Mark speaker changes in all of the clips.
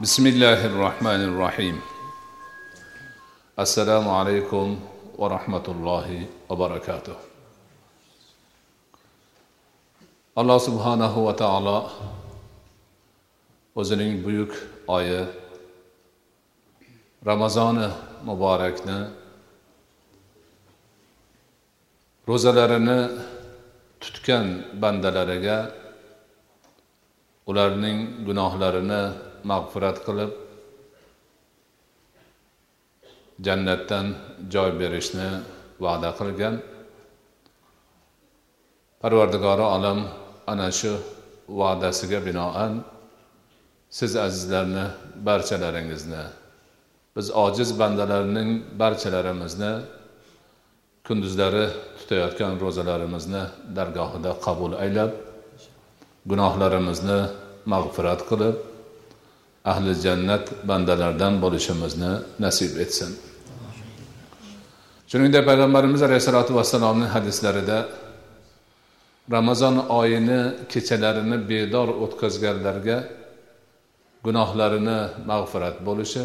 Speaker 1: بسم الله الرحمن الرحيم السلام عليكم ورحمة الله وبركاته alloh subhanahu va taolo o'zining buyuk oyi ramazoni muborakni ro'zalarini tutgan bandalariga ularning gunohlarini mag'firat qilib jannatdan joy berishni va'da qilgan. Parvardigori olam ana shu va'dasiga binoan siz azizlarni barchalaringizni biz ojiz bandalarning barchalarimizni kunduzlari tutayotgan ro'zalarimizni dargohida qabul aylab gunohlarimizni mag'firat qilib ahli jannat bandalardan bo'lishimizni nasib etsin. Shuningdek payg'ambarimiz alayhissalotu vassalomning hadislarida ramazon oyini kechalarini bedor o'tkazganlarga gunohlarini mag'firat bo'lishi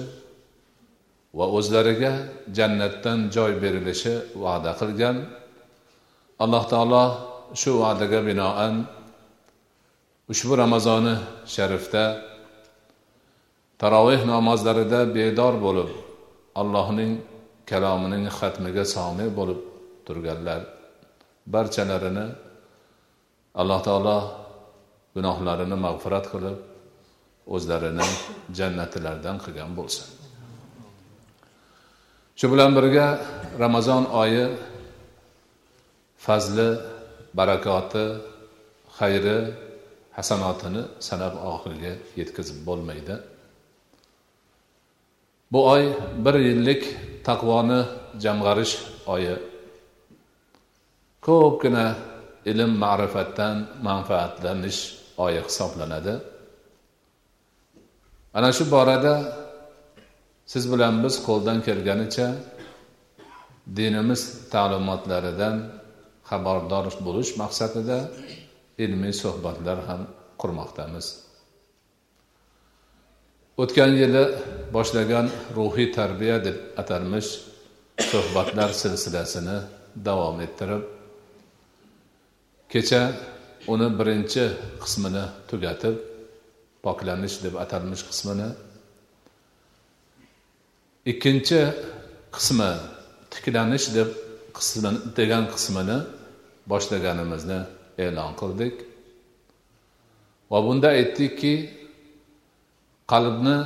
Speaker 1: va o'zlariga jannatdan joy berilishi va'da qilgan. Alloh taolo shu va'daga binoan ushbu ramazoni sharifda taroveh namozlarida bedor bo'lib allohning kalomining xatmiga somi bo'lib turganlar barchalarini alloh taolo gunohlarini mag'firat qilib o'zlarini jannatlardan qilgan bo'lsin. Shu bilan birga ramazon oyi fazli barakoti xayri hasanotini sanab oxiriga yetkazib bo'lmaydi. Bu oy bir yillik taqvoni jamg'arish oyi. Ko'pgina ilm ma'rifatdan manfaatlanish oyi hisoblanadi. Ana shu borada siz bilan biz qo'ldan kelganicha dinimiz ta'limotlaridan xabardor bo'lish maqsadida ilmiy suhbatlar ham qurmoqdamiz. O'tgan yili boshlagan ruhiy tarbiya deb atalmish suhbatlar silsilasini davom ettirib kecha uni birinchi qismini tugatib poklanish deb atalmish qismini ikkinchi qismi tiklanish deb qismi degan qismini boshlaganimizni e'lon qildik. Va bunda aytdikki qalbni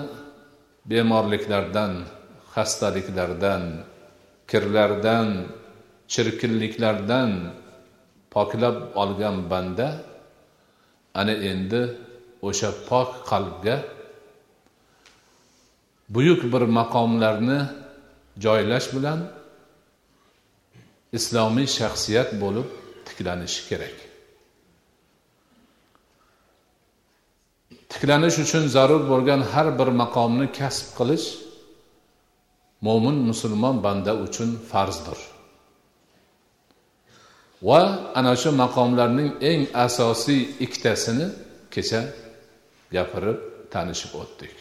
Speaker 1: bemorliklardan xastaliklardan kirlardan chirkinliklardan poklab olgan banda ana endi o'sha pok qalbga buyuk bir maqomlarni joylash bilan islomiy shaxsiyat bo'lib tiklanishi kerak. Tiklanish uchun zarur bo'lgan har bir maqomni kasb qilish mo'min musulmon banda uchun farzdir. Va ana shu maqomlarning eng asosiy ikkitasini kecha gapirib tanishib o'tdik.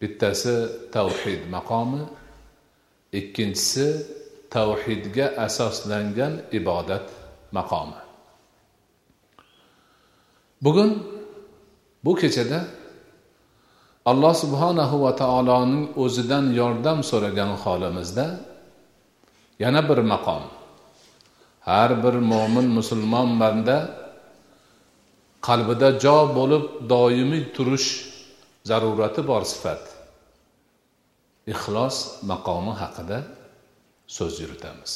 Speaker 1: Bittasi tavhid maqomi ikkinchisi tavhidga asoslangan ibodat maqomi. Bugun bu kechada alloh subhanahu va taoloning o'zidan yordam so'ragan holimizda yana bir maqom. Har bir mo'min musulmon banda qalbida jo bo'lib doimiy turish zarurati bor sifat. Ixlos maqomi haqida so'z yuritamiz.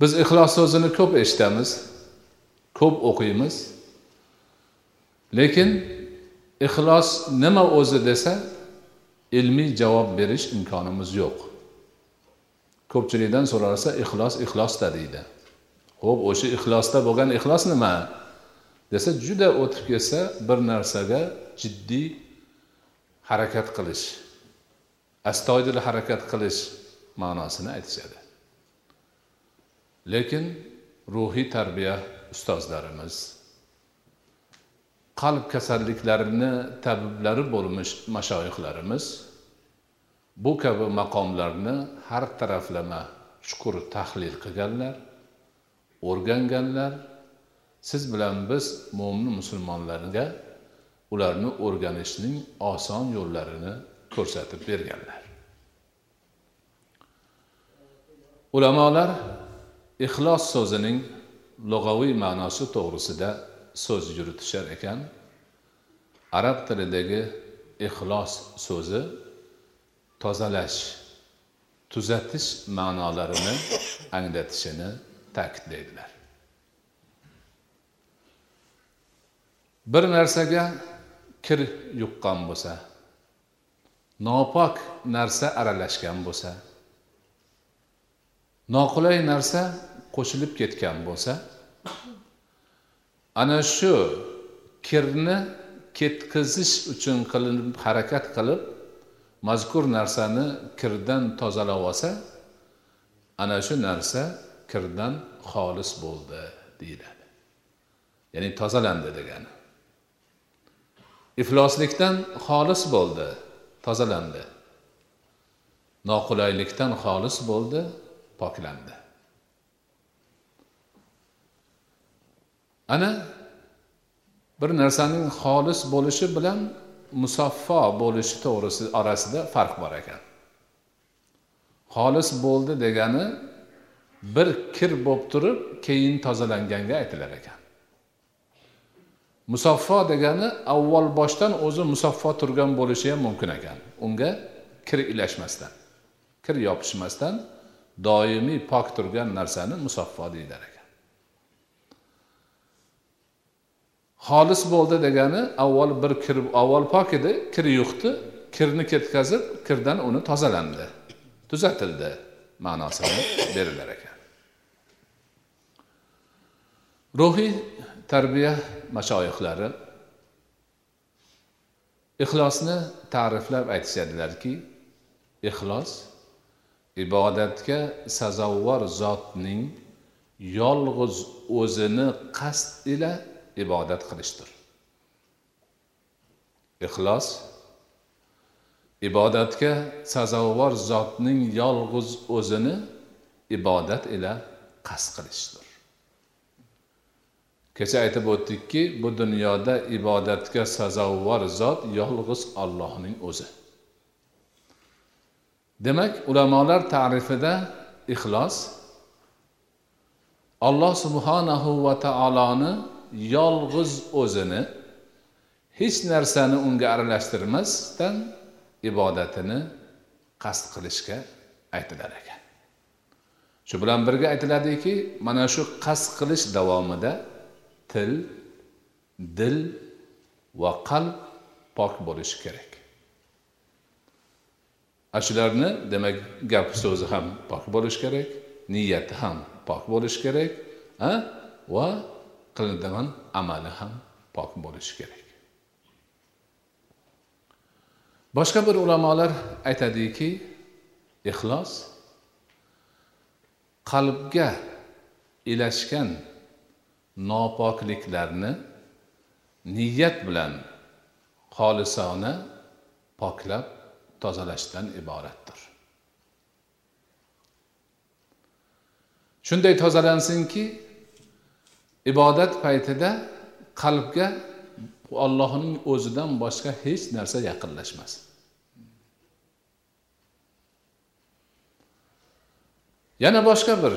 Speaker 1: Biz ixlos so'zini ko'p eshitamiz ko'p o'qiymiz. Lekin ixlos nima o'zi desa ilmiy javob berish imkonimiz yo'q. Ko'pchilikdan so'ralsa ixlos ixlosda deydi. Ho'p o'sha ixlosda bo'lgan ixlos nima? Desa juda o'tib ketsa bir narsaga jiddiy harakat qilish astoydil harakat qilish ma'nosini aytishadi. Lekin ruhiy tarbiya ustozlarimiz qalb kasalliklarini tabiblari bo'lmish mashoyihlarimiz bu kabi maqomlarni har taraflama chuqur tahlil qilganlar o'rganganlar. Siz bilan biz mo'min musulmonlarga ularni o'rganishning oson yo'llarini ko'rsatib berganlar. Ulamolar ixlos so'zining lug'aviy ma'nosi to'g'risida so'z yuritishar ekan. Arab tilidagi ixlos so'zi tozalash tuzatish ma'nolarini anglatishini ta'kidlaydilar. Bir narsaga kir yuqqan bo'lsa nopok narsa aralashgan bo'lsa noqulay narsa qo'shilib ketgan bo'lsa ana shu kirni ketkazish uchun qilinib harakat qilib mazkur narsani kirdan tozalab olsa ana shu narsa kirdan xolis bo'ldi deyiladi. Ya'ni tozalandi degani. Ifloslikdan xolis bo'ldi tozalandi. Noqulaylikdan xolis bo'ldi poklandi. Ana bir narsaning xolis bo'lishi bilan musaffo bo'lishi to'g'risi orasida farq bor ekan. Xolis bo'ldi degani bir kir bo'lib turib keyin tozalanganga aytilar ekan. Musaffo degani avval boshdan o'zi musaffo turgan bo'lishi ham mumkin ekan. Unga kir ilashmasdan kir yopishmasdan doimiy pok turgan narsani musaffo deydilar ekan. Xolis bo'ldi degani avval bir kir avval pok edi kir yuqdi kirni ketkazib kirdan uni tozalandi. Tuzatildi ma'nosini berilar ekan. Ruhiy tarbiya mashoyihlari ixlosni ta'riflab aytishadilarki ixlos ibodatga sazovor zotning yolg'iz o'zini qasd ila ibodat qilishdir. Ixlos ibodatga sazovor zotning yolg'iz o'zini ibodat ila qasd qilishdir. Kecha aytib o'tdikki bu dunyoda ibodatga sazovor zot yolg'iz ollohning o'zi. Demak ulamolar ta'rifida ixlos alloh subhanahu va taoloni yolg'iz o'zini hech narsani unga aralashtirmasdan ibodatini qasd qilishga aytilar ekan. Shu bilan birga aytiladiki mana shu qasd qilish davomida til dil va qalb pok bo'lishi kerak. Ana shularni demak gap so'zi ham pok bo'lishi kerak niyati ham pok bo'lishi kerak va qiladigan amali ham pok bo'lishi kerak. Boshqa bir ulamolar aytadiki ixlos qalbga ilashgan nopokliklarni niyat bilan xolisona poklab tozalashdan iboratdir. Shunday tozalansinki ibodat paytida qalbga ollohning o'zidan boshqa hech narsa yaqinlashmasin yana boshqa bir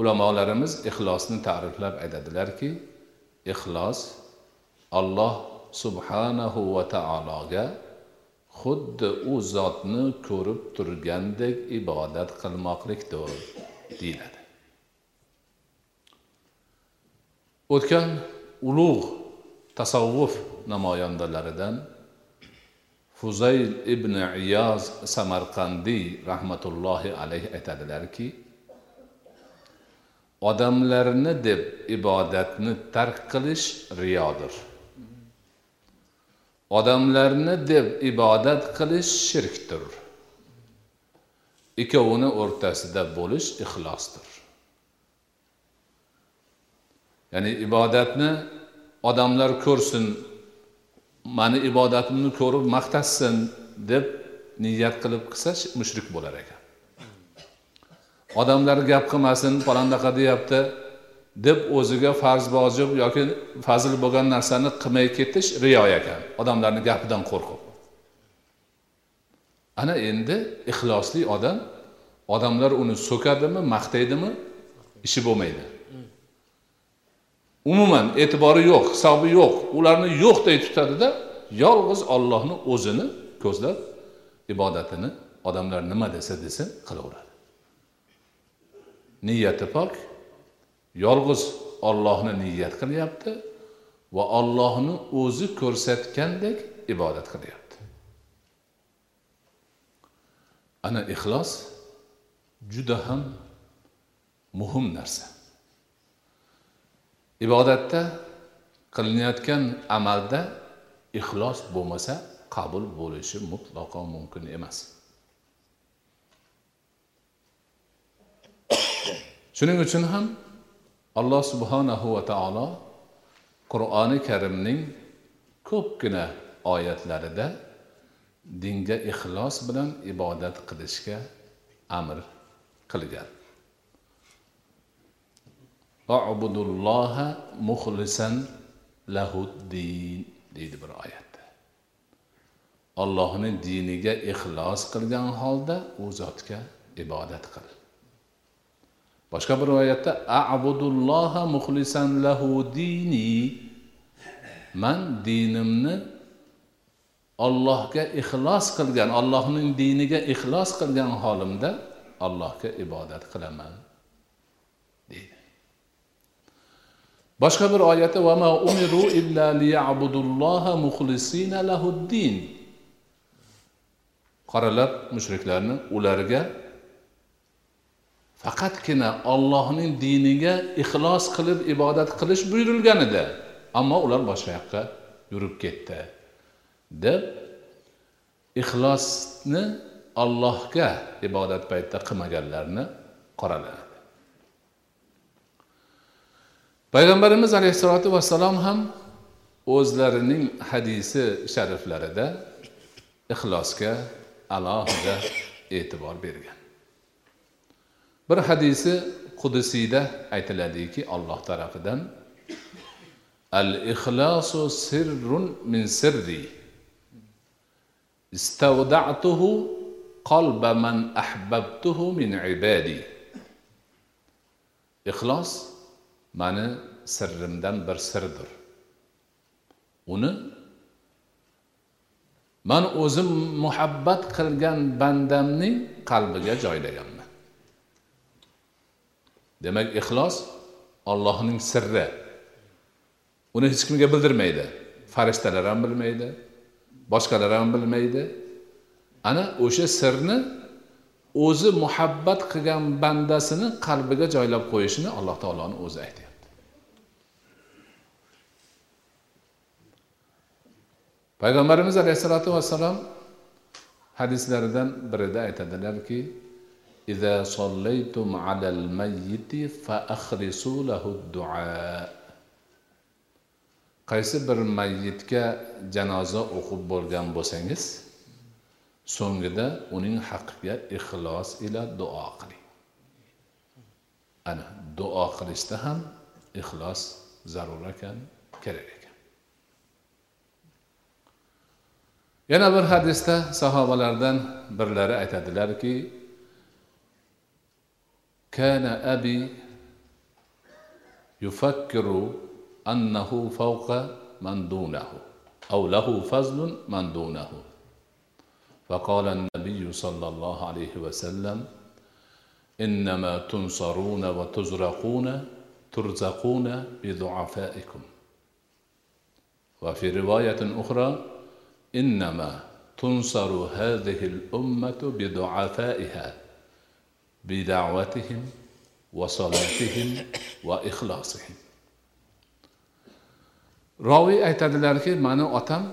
Speaker 1: ulamolarimiz ixlosni ta'riflab aytadilarki ixlos alloh subhanahu va taologa xuddi u zotni ko'rib turgandek ibodat qilmoqlikdir deyiladi. O'tgan ulug' tasavvuf namoyandalaridan fuzayl ibn iyoz samarqandiy rahmatullohi alayhi aytadilarki odamlarni deb ibodatni tark qilish riyodir. Odamlarni deb ibodat qilish shirkdir. Ikkovini o'rtasida bo'lish ixlosdir. Ya'ni ibodatni odamlar ko'rsin mani ibodatimni ko'rib maqtashsin deb niyat qilib qilsa mushrik bo'lar ekan. Odamlar gap qilmasin palondaqa deyapti deb o'ziga farz vojib yoki fazil bo'lgan narsani qilmay ketish riyo ekan odamlarni gapidan qo'rqib. Ana endi ixlosli odam odamlar uni so'kadimi maqtaydimi ishi bo'lmaydi. Umuman e'tibori yo'q hisobi yo'q ularni yo'qday tutadida yolg'iz ollohni o'zini ko'zlab ibodatini odamlar nima desa desin qilaveradi. Niyati pok yolg'iz ollohni niyat qilyapti va ollohni o'zi ko'rsatgandek ibodat qilyapti. Ana ixlos juda ham muhim narsa. Ibodatda qilinayotgan amalda ixlos bo'lmasa qabul bo'lishi mutlaqo mumkin emas. Shuning uchun ham alloh subhanahu va taolo qur'oni karimning ko'pgina oyatlarida dinga ixlos bilan ibodat qilishga amr qilgan. Muxlisan lahuddin deydi bir oyatda. Ollohni diniga ixlos qilgan holda u zotga ibodat qil. Boshqa bir oyatda abudulloha muxlisan lahu dini man dinimni ollohga ixlos qilgan ollohning diniga ixlos qilgan holimda allohga ibodat qilaman. Boshqa bir oyatda vama umiru illa liyabudulloha muxlisina lahuddin. Qoralab mushriklarni ularga faqatgina ollohning diniga ixlos qilib ibodat qilish buyurilgan edi ammo ular boshqa yoqqa yurib ketdi deb ixlosni ollohga ibodat paytida qilmaganlarni qoraladi payg'ambarimiz alayhissalotu vassalom ham o'zlarining hadisi shariflarida ixlosga alohida e'tibor bergan. Bir hadisi qudusiyda aytiladiki olloh tarafidan al ixlosu sirrun min sirri istavdatuhu qalba man ahbabtuhu min ibadi. Ixlos mani sirrimdan bir sirdir. Uni man o'zim muhabbat qilgan bandamning qalbiga joylaganman. Demak ixlos ollohning sirri. Uni hech kimga bildirmaydi. Farishtalar ham bilmaydi boshqalar ham bilmaydi. Ana o'sha sirni o'zi muhabbat qilgan bandasini qalbiga joylab qo'yishini alloh taoloni o'zi aytyapti payg'ambarimiz alayhissalotu vassalom hadislaridan birida aytadilarki إذا صليتم على الميت فأخلصوا له الدعاء qaysi bir mayyitga janoza o'qib bo'lgan bo'lsangiz so'ngida uning haqqiga ixlos ila duo qiling ana duo qilishda ham ixlos zarur ekan kerak ekan yana bir hadisda sahobalardan birlari aytadilarki كان أبي يفكر أنه فوق من دونه أو له فضل من دونه فقال النبي صلى الله عليه وسلم إنما تنصرون وتزرقون ترزقون بضعفائكم وفي رواية أخرى إنما تنصر هذه الأمة بضعفائها بدعوتهم وصلاتهم وإخلاصهم roviy aytadilarki mani otam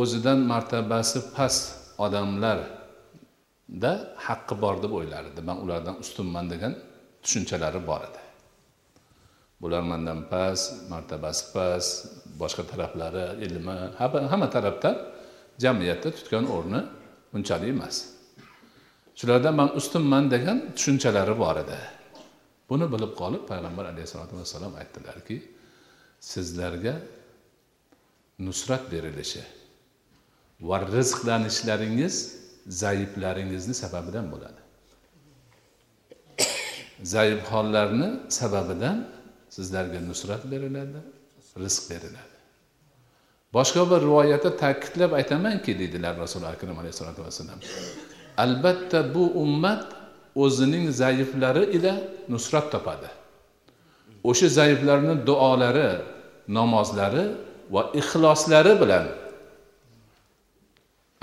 Speaker 1: o'zidan martabasi past odamlarda haqqi bor deb o'ylar edi man ulardan ustunman degan tushunchalari bor edi bular mandan past martabasi past boshqa taraflari ilmi hamma tarafdan jamiyatda tutgan o'rni unchalik emas. Shulardan man ustunman degan tushunchalari bor edi. Buni bilib qolib payg'ambar alayhissalotu vassalom aytdilarki sizlarga nusrat berilishi va rizqlanishlaringiz zaiflaringizni sababidan bo'ladi. Zaif hollarni sababidan sizlarga nusrat beriladi rizq beriladi. Boshqa bir rivoyatda ta'kidlab aytamanki deydilar rasuli akram alayhissalotu vassalam albatta bu ummat o'zining zaiflari ila nusrat topadi. O'sha zaiflarni duolari namozlari va ixloslari bilan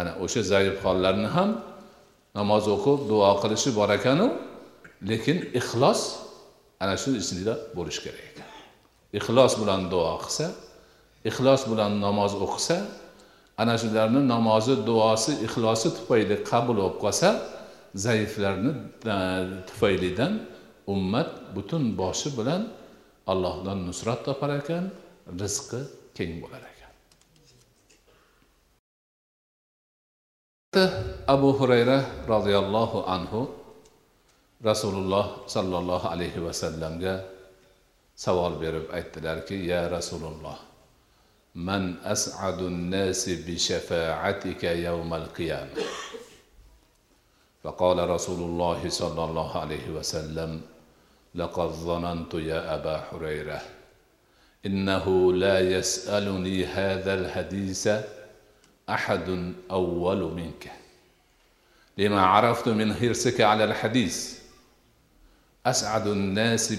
Speaker 1: ana o'sha zaif hollarni ham namoz o'qib duo qilishi bor ekanu lekin ixlos ana shu ichida bo'lishi kerak ekan. Ixlos bilan duo qilsa ixlos bilan namoz o'qisa ana shularni namozi duosi ixlosi tufayli qabul bo'lib qolsa zaiflarni e, tufaylidan ummat butun boshi bilan allohdan nusrat topar ekan rizqi keng bo'lar ekan. Abu hurayra roziyallohu anhu rasululloh sollallohu alayhi vasallamga savol berib aytdilarki ya rasululloh as'adu nnasi bi shafa'atika yawmal qiyamah فقال رسول الله صلى الله عليه وسلم لقد ظننت يا أبا هريره إنه لا يسألني هذا الحديث أحد أول منك. لما عرفت من حرصك على الحديث أسعد الناس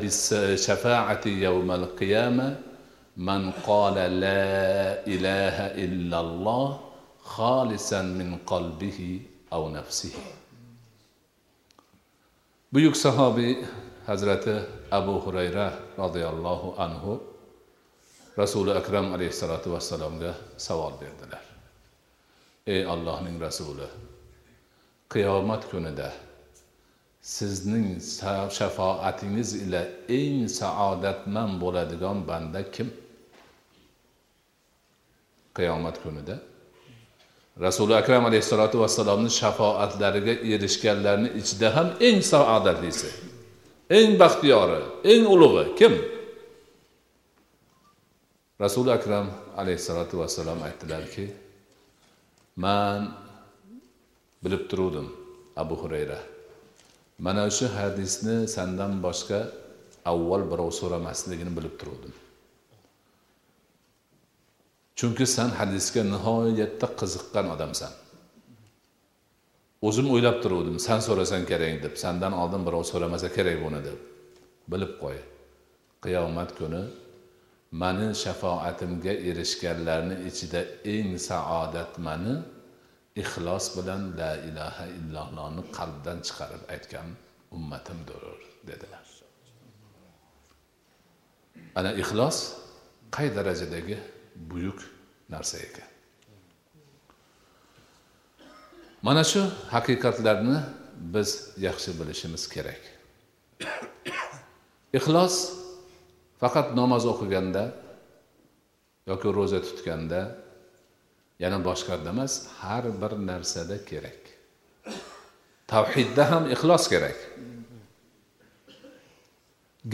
Speaker 1: بالشفاعة يوم القيامة man qala la ilaha illalloh xolisan min qalbihi av nafsihi. Buyuk sahobiy hazrati abu hurayra roziyallohu anhu rasuli akram alayhissalotu vassalomga savol berdilar. Ey allohning rasuli qiyomat kunida sizning shafoatingiz ila eng saodatmand bo'ladigan banda kim? Qiyomat kunida. Rasuli akram alayhissalotu vassalomni shafoatlariga erishganlarni ichida ham eng saodatlisi eng baxtiyori eng ulug'i kim? Rasuli akram alayhissalotu vassalom aytdilarki man bilib turuvdim abu hurayra. Mana shu hadisni sandan boshqa avval birov so'ramasligini bilib turuvdim. Chunki san hadisga nihoyatda qiziqqan odamsan. O'zim o'ylab turuvdim san so'rasang kerak deb sandan oldin birov so'ramasa kerak buni deb. Bilib qo'y. Qiyomat kuni mani shafoatimga erishganlarni ichida eng saodatmani ixlos bilan la ilaha illallohni qalbdan chiqarib aytgan ummatimdir dedilar. Ana ixlos qay darajadagi buyuk narsa ekan mana shu haqiqatlarni biz yaxshi bilishimiz kerak. Ixlos faqat namoz o'qiganda yoki ro'za tutganda yana boshqada emas har bir narsada kerak. Tavhidda ham ixlos kerak.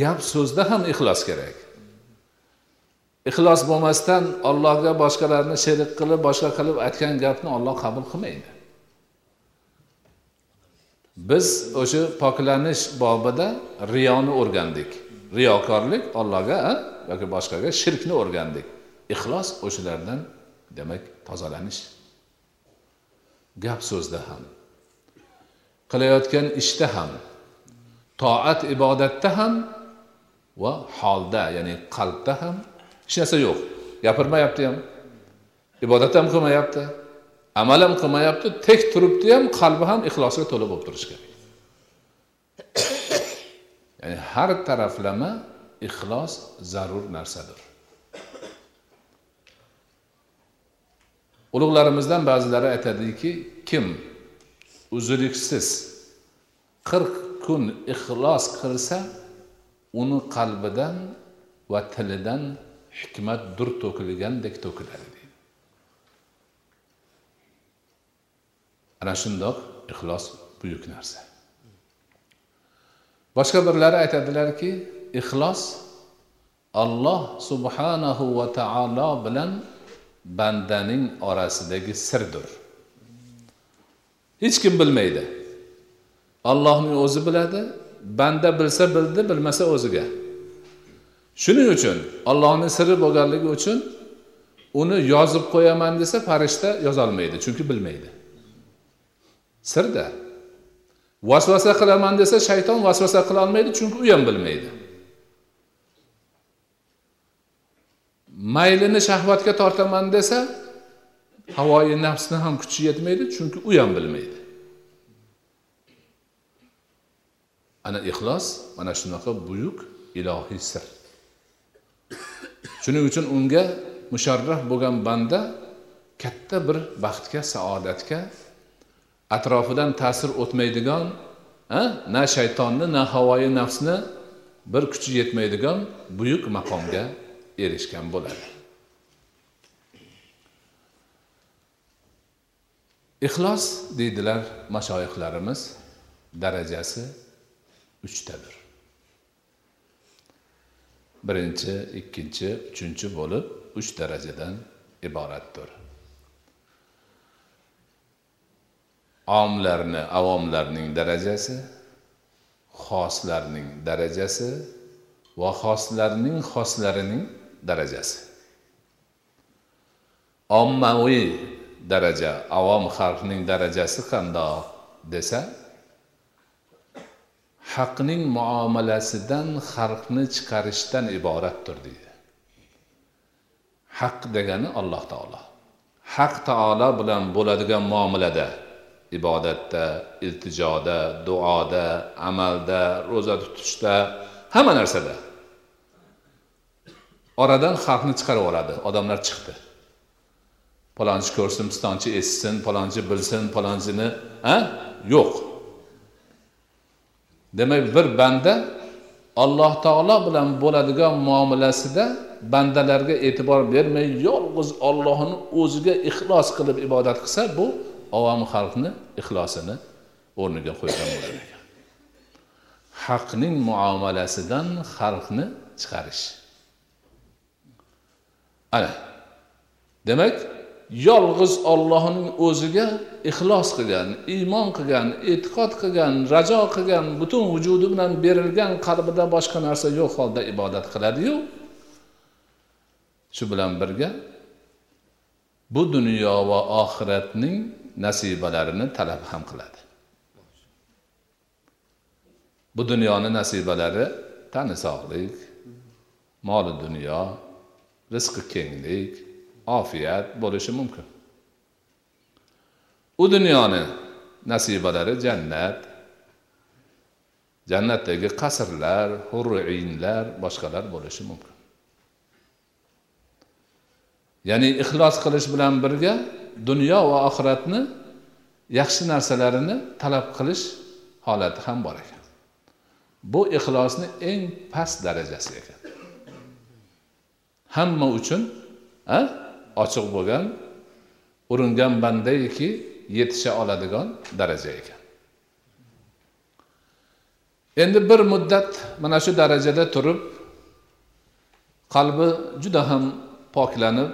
Speaker 1: Gap so'zda ham ixlos kerak. Ixlos bo'lmasdan ollohga boshqalarni sherik qilib boshqa qilib aytgan gapni olloh qabul qilmaydi. Biz o'sha poklanish bobida riyoni o'rgandik. Riyokorlik ollohga yoki boshqaga shirkni o'rgandik. Ixlos o'shalardan demak tozalanish. Gap so'zda ham qilayotgan ishda ham toat ibodatda ham va holda ya'ni qalbda ham hech narsa yo'q. Gapirmayapti ham. Ibodat ham qilmayapti. Amal ham qilmayapti. Tek turibdi ham qalbi ham ixlosga to'la bo'lib turishi kerak. Ya'ni har taraflama ixlos zarur narsadir. Ulug'larimizdan ba'zilari aytadiki kim uzluksiz qirq kun ixlos qilsa uni qalbidan va tilidan hikmat dur to'kilgandek to'kiladi deydi. Ana shundoq ixlos buyuk narsa. Boshqa birlari aytadilarki ixlos alloh subhanahu va taolo bilan bandaning orasidagi sirdir. Hech kim bilmaydi. Allohning o'zi biladi banda bilsa bildi bilmasa o'ziga. Shuning uchun ollohni siri bo'lganligi uchun uni yozib qo'yaman desa farishta yozolmaydi chunki bilmaydi. Sirda. Vasvasa qilaman desa shayton vasvasa qilolmaydi chunki u ham bilmaydi. Maylini shahvatga tortaman desa havoyi nafsni ham kuchi yetmaydi chunki u ham bilmaydi. Ana ixlos mana shunaqa buyuk ilohiy sir. Shuning uchun unga musharraf bo'lgan banda katta bir baxtga saodatga atrofidan ta'sir o'tmaydigan na shaytonni na havoyi nafsni bir kuchi yetmaydigan buyuk maqomga erishgan bo'ladi. Ixlos deydilar mashoyihlarimiz darajasi uchtadir birinchi ikkinchi uchinchi bo'lib uch darajadan iboratdir. Omlarni avomlarning darajasi xoslarning darajasi va xoslarning xoslarining darajasi. Ommaviy daraja avom xalqning darajasi qandoq desa haqning muomalasidan xalqni chiqarishdan iboratdir deydi. Haq degani alloh taolo. Haq taolo bilan bo'ladigan muomalada ibodatda iltijoda duoda amalda ro'za tutishda hamma narsada. Oradan xalqni chiqarib yuboradi odamlar chiqdi. Palonchi ko'rsin pistonchi eshitsin palonchi bilsin palonchini a yo'q. Demak bir banda alloh taolo bilan bo'ladigan muomalasida bandalarga e'tibor bermay yolg'iz ollohni o'ziga ixlos qilib ibodat qilsa bu ovom xalqni ixlosini o'rniga qo'ygan bo'lar ekan. Haqning muomalasidan xalqni chiqarish. Ana. Demak yolg'iz ollohning o'ziga ixlos qilgan iymon qilgan e'tiqod qilgan rajo qilgan butun vujudi bilan berilgan qalbida boshqa narsa yo'q holda ibodat qiladiyu? Shu bilan birga bu dunyo va oxiratning nasibalarini talab ham qiladi. Bu dunyoni nasibalari tani sog'lik moli dunyo rizqi kenglik ofiyat bo'lishi mumkin. U dunyoni nasibalari jannat jannatdagi qasrlar hurriinlar boshqalar bo'lishi mumkin. Ya'ni ixlos qilish bilan birga dunyo va oxiratni yaxshi narsalarini talab qilish holati ham bor ekan. Bu ixlosni eng past darajasi ekan. Hamma uchun a? Ochiq bo'lgan uringan bandayki yetisha oladigan daraja ekan. Endi bir muddat mana shu darajada turib qalbi juda ham poklanib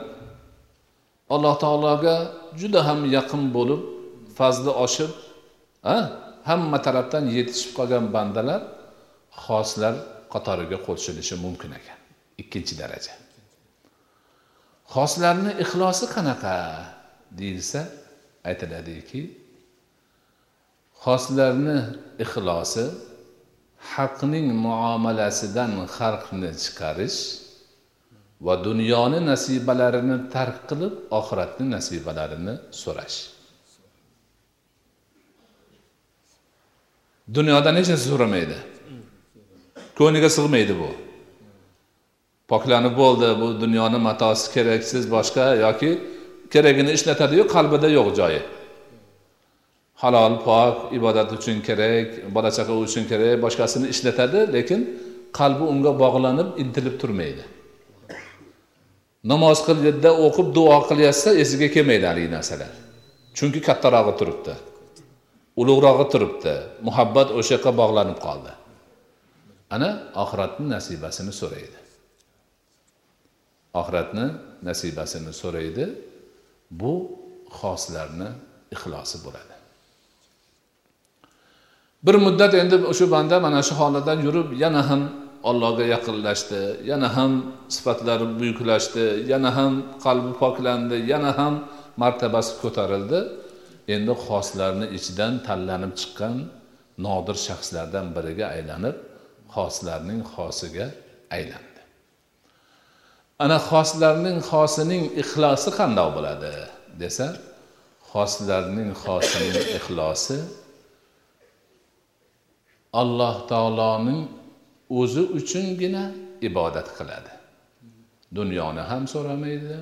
Speaker 1: alloh taologa juda ham yaqin bo'lib fazli oshib hamma tarafdan yetishib qolgan bandalar xoslar qatoriga qo'shilishi mumkin ekan. Ikkinchi daraja. Xoslarni ixlosi qanaqa deyilsa aytiladiki xoslarni ixlosi haqning muomalasidan xalqni chiqarish va dunyoni nasibalarini tark qilib oxiratni nasibalarini so'rash. Dunyoda narsa so'ramaydi ko'ngliga sig'maydi bu. Poklanib bo'ldi bu dunyoni matosi keraksiz boshqa yoki keragini ishlatadiyu qalbida yo'q joyi. Halol pok ibodat uchun kerak bola chaqa uchun kerak boshqasini ishlatadi lekin qalbi unga bog'lanib intilib turmaydi. Namoz qilganda o'qib duo qilyapsa esiga kelmaydi haligi narsalar. Chunki kattarog'i turibdi ulug'rog'i turibdi muhabbat o'sha yoqqa bog'lanib qoldi. Ana oxiratni nasibasini so'raydi. Oxiratni nasibasini so'raydi bu xoslarni ixlosi bo'ladi. Bir muddat endi shu banda mana shu holatdan yurib yana ham allohga yaqinlashdi yana ham sifatlari buyuklashdi yana ham qalbi poklandi yana ham martabasi ko'tarildi. Endi xoslarni ichidan tanlanib chiqqan nodir shaxslardan biriga aylanib xoslarning xosiga aylandi ana xoslarning xosining ixlosi qandoq bo'ladi desa xoslarning xosining ixlosi alloh taoloning o'zi uchungina ibodat qiladi. Dunyoni ham so'ramaydi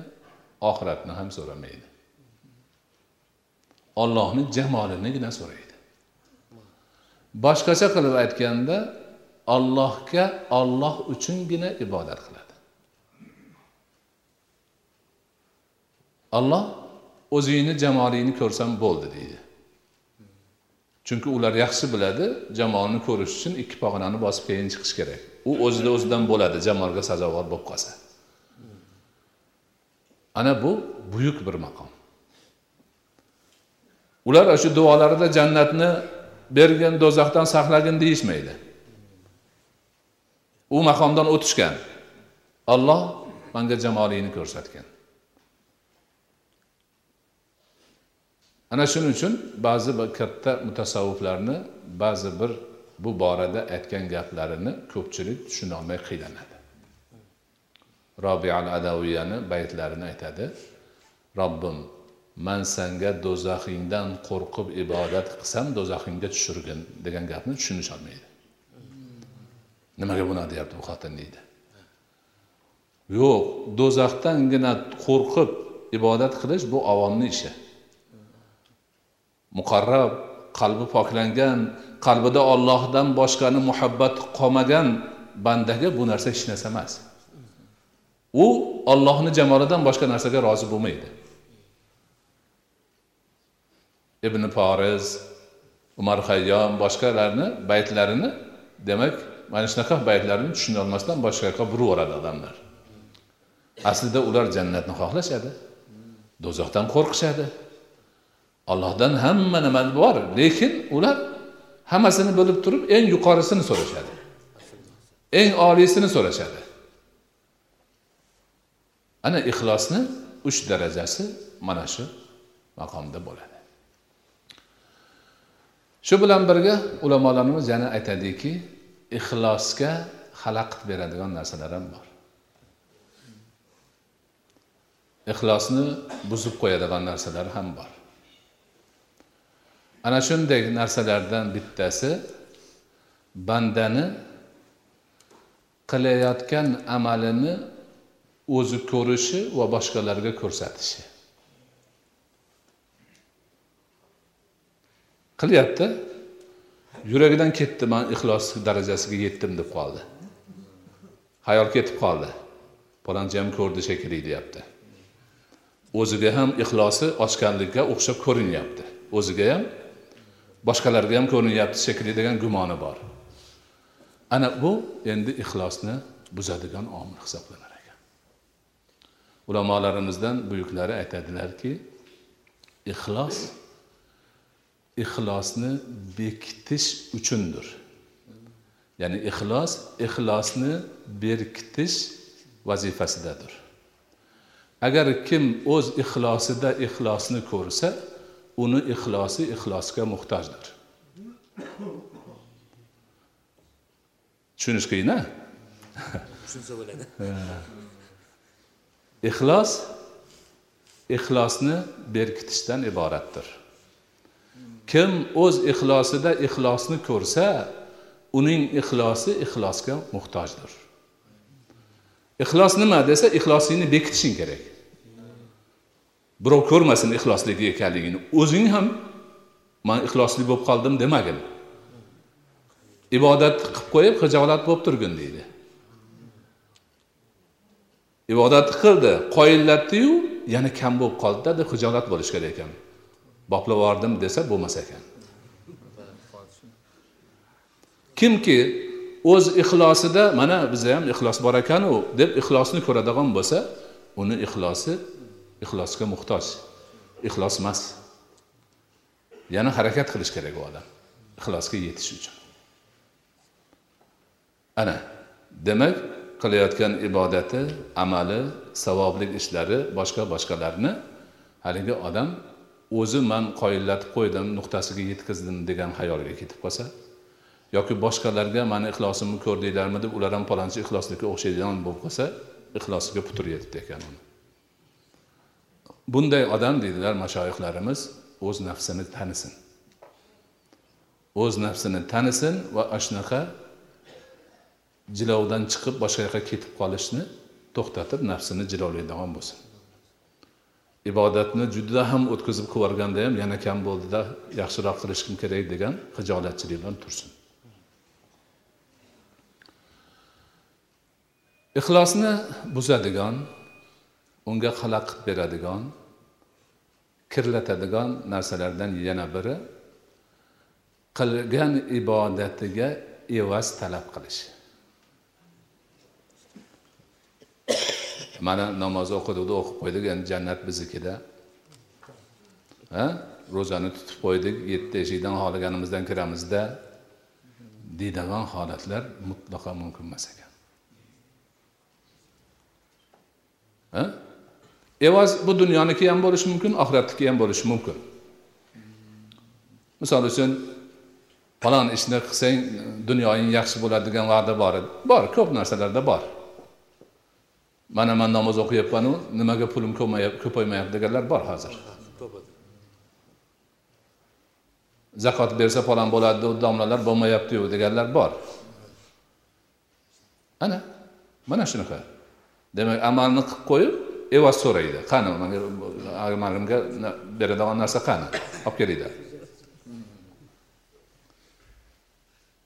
Speaker 1: oxiratni ham so'ramaydi. Ollohni jamolinigina so'raydi. Boshqacha qilib aytganda ollohga olloh uchungina ibodat qiladi. Alloh o'zingni jamolingni ko'rsam bo'ldi deydi. Chunki ular yaxshi biladi jamolni ko'rish uchun ikki pog'onani bosib keyin chiqish kerak. U o'zida o'zidan bo'ladi jamolga sazovor bo'lib qolsa. Ana bu buyuk bir maqom. Ular shu duolarida jannatni bergin do'zaxdan saqlagin deyishmaydi. U maqomdan o'tishgan. Olloh manga jamolingni ko'rsatgan ana shuning uchun ba'zi bir katta mutasavviflarni ba'zi bir bu borada aytgan gaplarini ko'pchilik tushunolmay qiynaladi robi al adaviyani baytlarini aytadi. Robbim man sanga do'zaxingdan qo'rqib ibodat qilsam do'zaxingga tushirgin degan gapni tushunisholmaydi nimaga bunaqa deyapti bu xotin deydi. Yo'q do'zaxdangina qo'rqib ibodat qilish bu avomni ishi. Muqarrab qalbi poklangan qalbida ollohdan boshqani muhabbat qolmagan bandaga bu narsa hech narsa emas. U ollohni jamolidan boshqa narsaga rozi bo'lmaydi. Ibn poriz umar hayyom boshqalarni baytlarini demak mana shunaqa baytlarni tushunolmasdan boshqa yoqqa buraveradi odamlar aslida ular jannatni xohlashadi do'zaxdan qo'rqishadi. Ollohdan hamma nima bor lekin ular hammasini bilib turib eng yuqorisini so'rashadi. Eng oliysini so'rashadi. Ana ixlosni uch darajasi mana shu maqomda bo'ladi. Shu bilan birga ulamolarimiz yana aytadiki ixlosga xalaqit beradigan narsalar ham bor. Ixlosni buzib qo'yadigan narsalar ham bor. Ana shunday narsalardan bittasi bandani qilayotgan amalini o'zi ko'rishi va boshqalarga ko'rsatishi. Qilyapti yuragidan ketdi man ixlos darajasiga yetdim deb qoldi. Hayol ketib qoldi. Palonchi ham ko'rdi shekilli deyapti. O'ziga ham ixlosi ochganlikka o'xshab ko'rinyapti. O'ziga ham boshqalarga ham ko'rinyapti shekilli degan gumoni bor. Ana bu endi ixlosni buzadigan omil hisoblanar ekan. Ulamolarimizdan buyuklari aytadilarki ixlos ixlosni bekitish uchundir. Ya'ni ixlos ixlosni berkitish vazifasidadir. Agar kim o'z ixlosida ixlosni ko'rsa uni ixlosi ixlosga muhtojdir. Tushunish qiyin a
Speaker 2: tushunsa bo'ladi.
Speaker 1: Ixlos ixlosni berkitishdan iboratdir. Kim o'z ixlosida ixlosni ko'rsa uning ixlosi ixlosga muhtojdir. Ixlos nima desa ixlosingni bekitishing kerak birov ko'rmasin ixlosligi ekanligini. O'zing ham man ixlosli bo'lib qoldim demagin. Ibodat qilib qo'yib hijolat bo'lib turgin deydi. Ibodatni qildi qoyillatdiyu yana kam bo'lib qoldida deb hijolat bo'lishi kerak ekan. Boplab yubordim desa bo'lmas ekan. Kimki o'z ixlosida mana bizda ham ixlos bor ekanu deb ixlosni ko'radigan bo'lsa uni ixlosi ixlosga muhtoj. Ixlos emas. Yana harakat qilish kerak u odam. Ixlosga yetish uchun. Ana demak qilayotgan ibodati amali savobli ishlari boshqa boshqalarni haligi odam o'zi man qoyillatib qo'ydim nuqtasiga yetkazdim degan xayolga ketib qolsa yoki boshqalarga mani ixlosimni ko'rdinglarmi deb ular ham palonchi ixloslikka o'xshaydigan bo'lib qolsa ixlosiga putur yetibdi ekan uni. Bunday odam deydilar mashoyihlarimiz o'z nafsini tanisin. O'z nafsini tanisin va ana shunaqa jilovdan chiqib boshqa yoqqa ketib qolishni to'xtatib nafsini jilovlaydigan bo'lsin. Ibodatni juda ham o'tkazib yuborganda ham yana kam bo'ldida yaxshiroq qilishim kerak degan hijolatchilik bilan tursin. Ixlosni buzadigan unga xalaqit beradigan kirlatadigan narsalardan yana biri qilgan ibodatiga evaz talab qilish. Mana namoz o'qidikda o'qib qo'ydik endi jannat biznikida. Ha? Ro'zani tutib qo'ydik yetti eshikdan xohlaganimizdan kiramizda deydigan holatlar mutlaqo mumkin emas ekan. Ha? Evaz bu dunyoniki ham bo'lishi mumkin oxiratniki ham bo'lishi mumkin. Misol uchun falon ishni qilsang dunyoying yaxshi bo'ladi degan va'da bor. Bor ko'p narsalarda bor. Mana man namoz o'qiyapmanu nimaga pulim ko'paymayapti deganlar bor hozir. Zakot bersa falon bo'ladi domlalar bo'lmayaptiyu deganlar bor. Ana mana shunaqa. Demak amalni qilib qo'yib evaz so'raydi. Qani manga er, beradigan narsa qani? Olib kelinglar.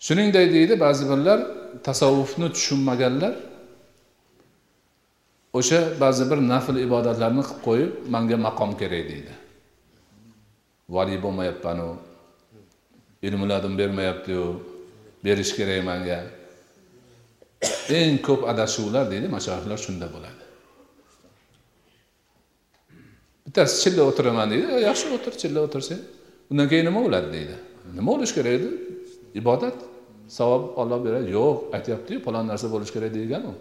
Speaker 1: Shuningdek deydi ba'zi birlar tasavvufni tushunmaganlar o'sha ba'zi bir nafl ibodatlarni qilib qo'yib manga maqom kerak deydi. Valiy bo'lmayapmanu ilmladim bermayaptiyu berish kerak manga. Eng ko'p adashuvlar deydi mashoyihlar shunda bo'ladi. Bittasi chilla o'tiraman deydi. Yaxshi o'tir chilla o'tirsang undan keyin nima bo'ladi deydi. Nima bo'lishi kerak edi? Ibodat. Savob olloh beradi. Yo'q aytyaptiyu falon narsa bo'lishi kerak degan u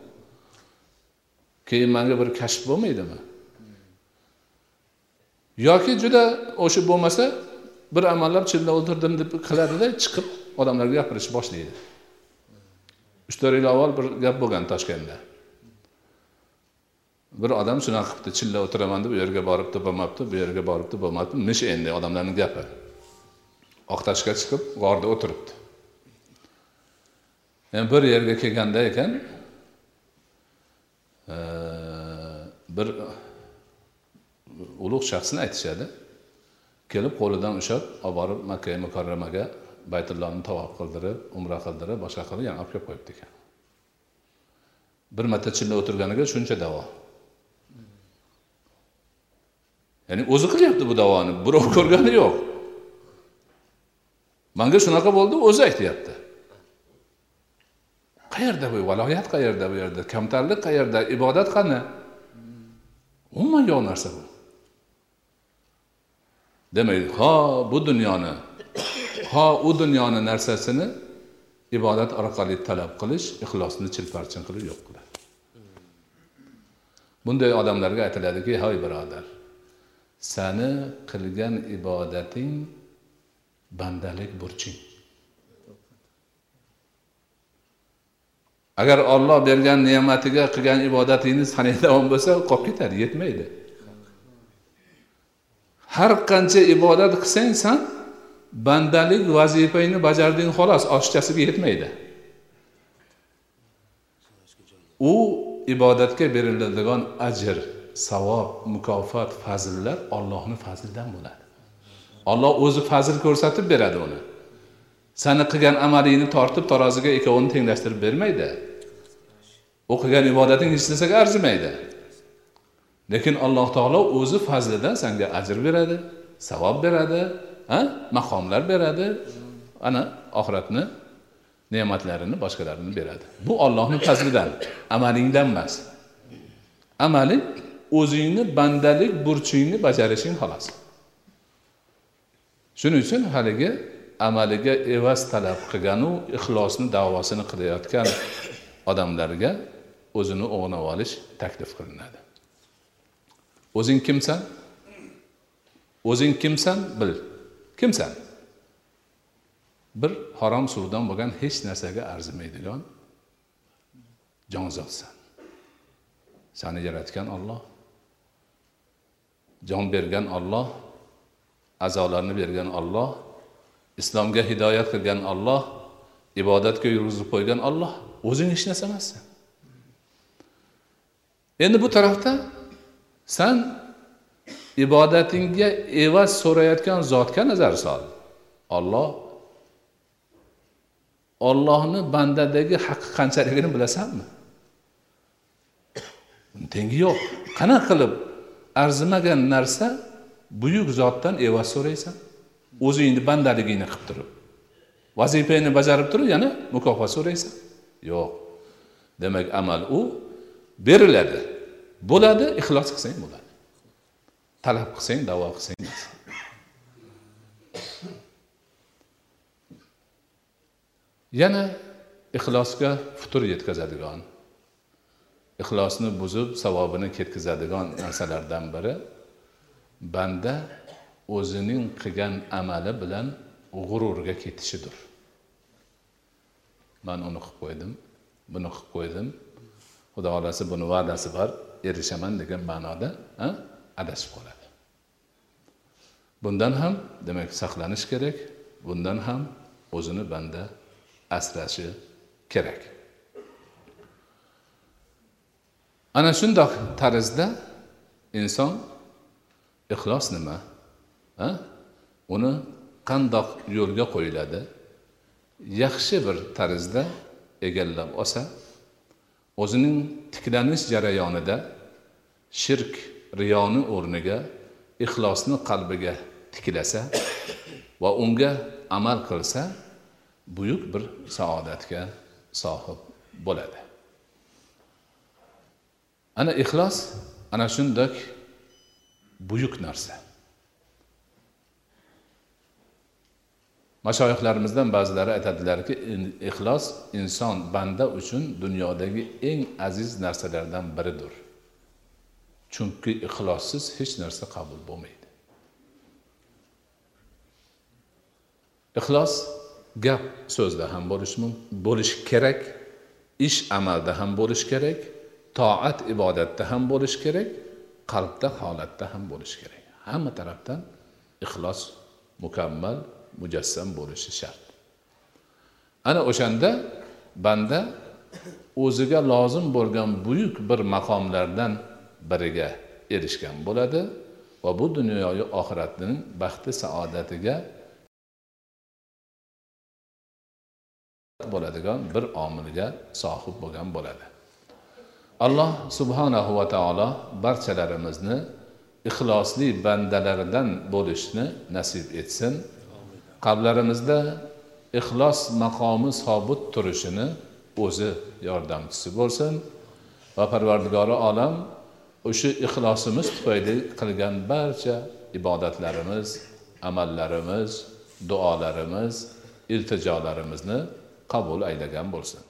Speaker 1: keyin manga bir kashf bo'lmaydimi? Yoki juda o'sha bo'lmasa bir amallab chilla o'tirdim deb qiladida chiqib odamlarga gapirishni boshlaydi. Uch to'rt yil avval bir gap bo'lgan toshkentda. Bir odam shunaqa qilibdi chilla o'tiraman deb u yerga boribdi bo'lmabdi bu yerga boribdi bo'lmabdi mish endi odamlarni gapi. Oqtashga chiqib g'orda o'tiribdi. Yani bir yerga kelganda ekan e, bir ulug' shaxsni aytishadi. Kelib qo'lidan ushlab olib borib makka mukarramaga baytullohni tavob qildirib umra qildirib boshqa qilib yana olib kelib qo'yibdi ekan. Bir marta chilla o'tirganiga shuncha davo. Ya'ni o'zi qilyapti bu davoni. Birov ko'rgani yo'q. Manga shunaqa bo'ldi o'zi aytyapti. Qayerda bu valoyat qayerda bu yerda? Kamtarlik qayerda? Ibodat qani? Umuman yo'q narsa bu. Demak ho bu dunyoni ho u dunyoni narsasini ibodat orqali talab qilish ixlosni chilparchin qilib yo'q. Qiladi bunday odamlarga aytiladiki hoy birodar sani qilgan ibodating bandalik burching. Agar olloh bergan ne'matiga qilgan ibodatingni sanaydigan bo'lsa qolib ketadi yetmaydi. Har qancha ibodat qilsang san bandalik vazifangni bajarding xolos oshchasiga yetmaydi. U ibodatga beriladigan ajr. Savob mukofot fazillar ollohni fazlidan bo'ladi. Olloh o'zi fazil ko'rsatib beradi uni. Sani qilgan amalingni tortib taroziga ikkovini tenglashtirib bermaydi. O'qigan ibodating hech narsaga arzimaydi. Lekin alloh taolo o'zi fazlidan sanga ajr beradi savob beradi ha? Maqomlar beradi. Ana oxiratni ne'matlarini boshqalarini beradi. Bu ollohni fazlidan amalingdan emas. Amaling o'zingni bandalik burchingni bajarishing xolos. Shuning uchun haligi amaliga evaz talab qilganu ixlosni davosini qilayotgan odamlarga o'zini o'g'nab olish taklif qilinadi. O'zing kimsan? O'zing kimsan? Bil. Kimsan? Bir harom suvdan bo'lgan hech narsaga arzimaydigan jonzotsan. Sani yaratgan olloh jon bergan olloh a'zolarni bergan olloh islomga hidoyat qilgan olloh ibodatga yurgizib qo'ygan olloh o'zing hech narsa emassan. Endi bu tarafda san ibodatingga evaz so'rayotgan zotga nazar sol. Olloh ollohni bandadagi haqqi qanchaligini bilasanmi? Tengi yo'q. Qanaqa qilib arzimagan narsa buyuk zotdan evaz so'raysan. O'zingni bandaligingni qilib turib vazifangni bajarib turib yana mukofot so'raysan. Yo'q. Demak amal u beriladi. Bo'ladi ixlos qilsang bo'ladi. Talab qilsang davo qilsang yana ixlosga futur yetkazadigan ixlosni buzib savobini ketkazadigan narsalardan biri. Banda o'zining qilgan amali bilan g'ururga ketishidir. Man uni qilib qo'ydim buni qilib qo'ydim. Xudo xohlasa buni va'dasi bor erishaman degan ma'noda adashib qoladi. Bundan ham demak saqlanish kerak bundan ham o'zini banda asrashi kerak. Ana shundoq tarzda inson ixlos nima uni qandoq yo'lga qo'yiladi? Yaxshi bir tarzda egallab olsa o'zining tiklanish jarayonida shirk riyoni o'rniga ixlosni qalbiga tiklasa va unga amal qilsa buyuk bir saodatga sohib bo'ladi. Ana ixlos ana shundoq buyuk narsa. Mashoyihlarimizdan ba'zilari aytadilarki ixlos inson banda uchun dunyodagi eng aziz narsalardan biridir. Chunki ixlossiz hech narsa qabul bo'lmaydi. Ixlos gap so'zda ham bo'lishi bo'lishi kerak ish amalda ham bo'lishi kerak toat ibodatda ham bo'lishi kerak qalbda holatda ham bo'lishi kerak. Hamma tarafdan ixlos mukammal mujassam bo'lishi shart. Ana o'shanda banda o'ziga lozim bo'lgan buyuk bir maqomlardan biriga erishgan bo'ladi va bu dunyoyu oxiratning baxti saodatiga bo'ladigan bir omilga sohib bo'lgan bo'ladi. Alloh subhanahu va taolo barchalarimizni ixlosli bandalaridan bo'lishni nasib etsin. Qalblarimizda ixlos maqomi sobit turishini o'zi yordamchisi bo'lsin. Va parvardigori olam o'sha ixlosimiz tufayli qilgan barcha ibodatlarimiz amallarimiz duolarimiz iltijolarimizni qabul aylagan bo'lsin.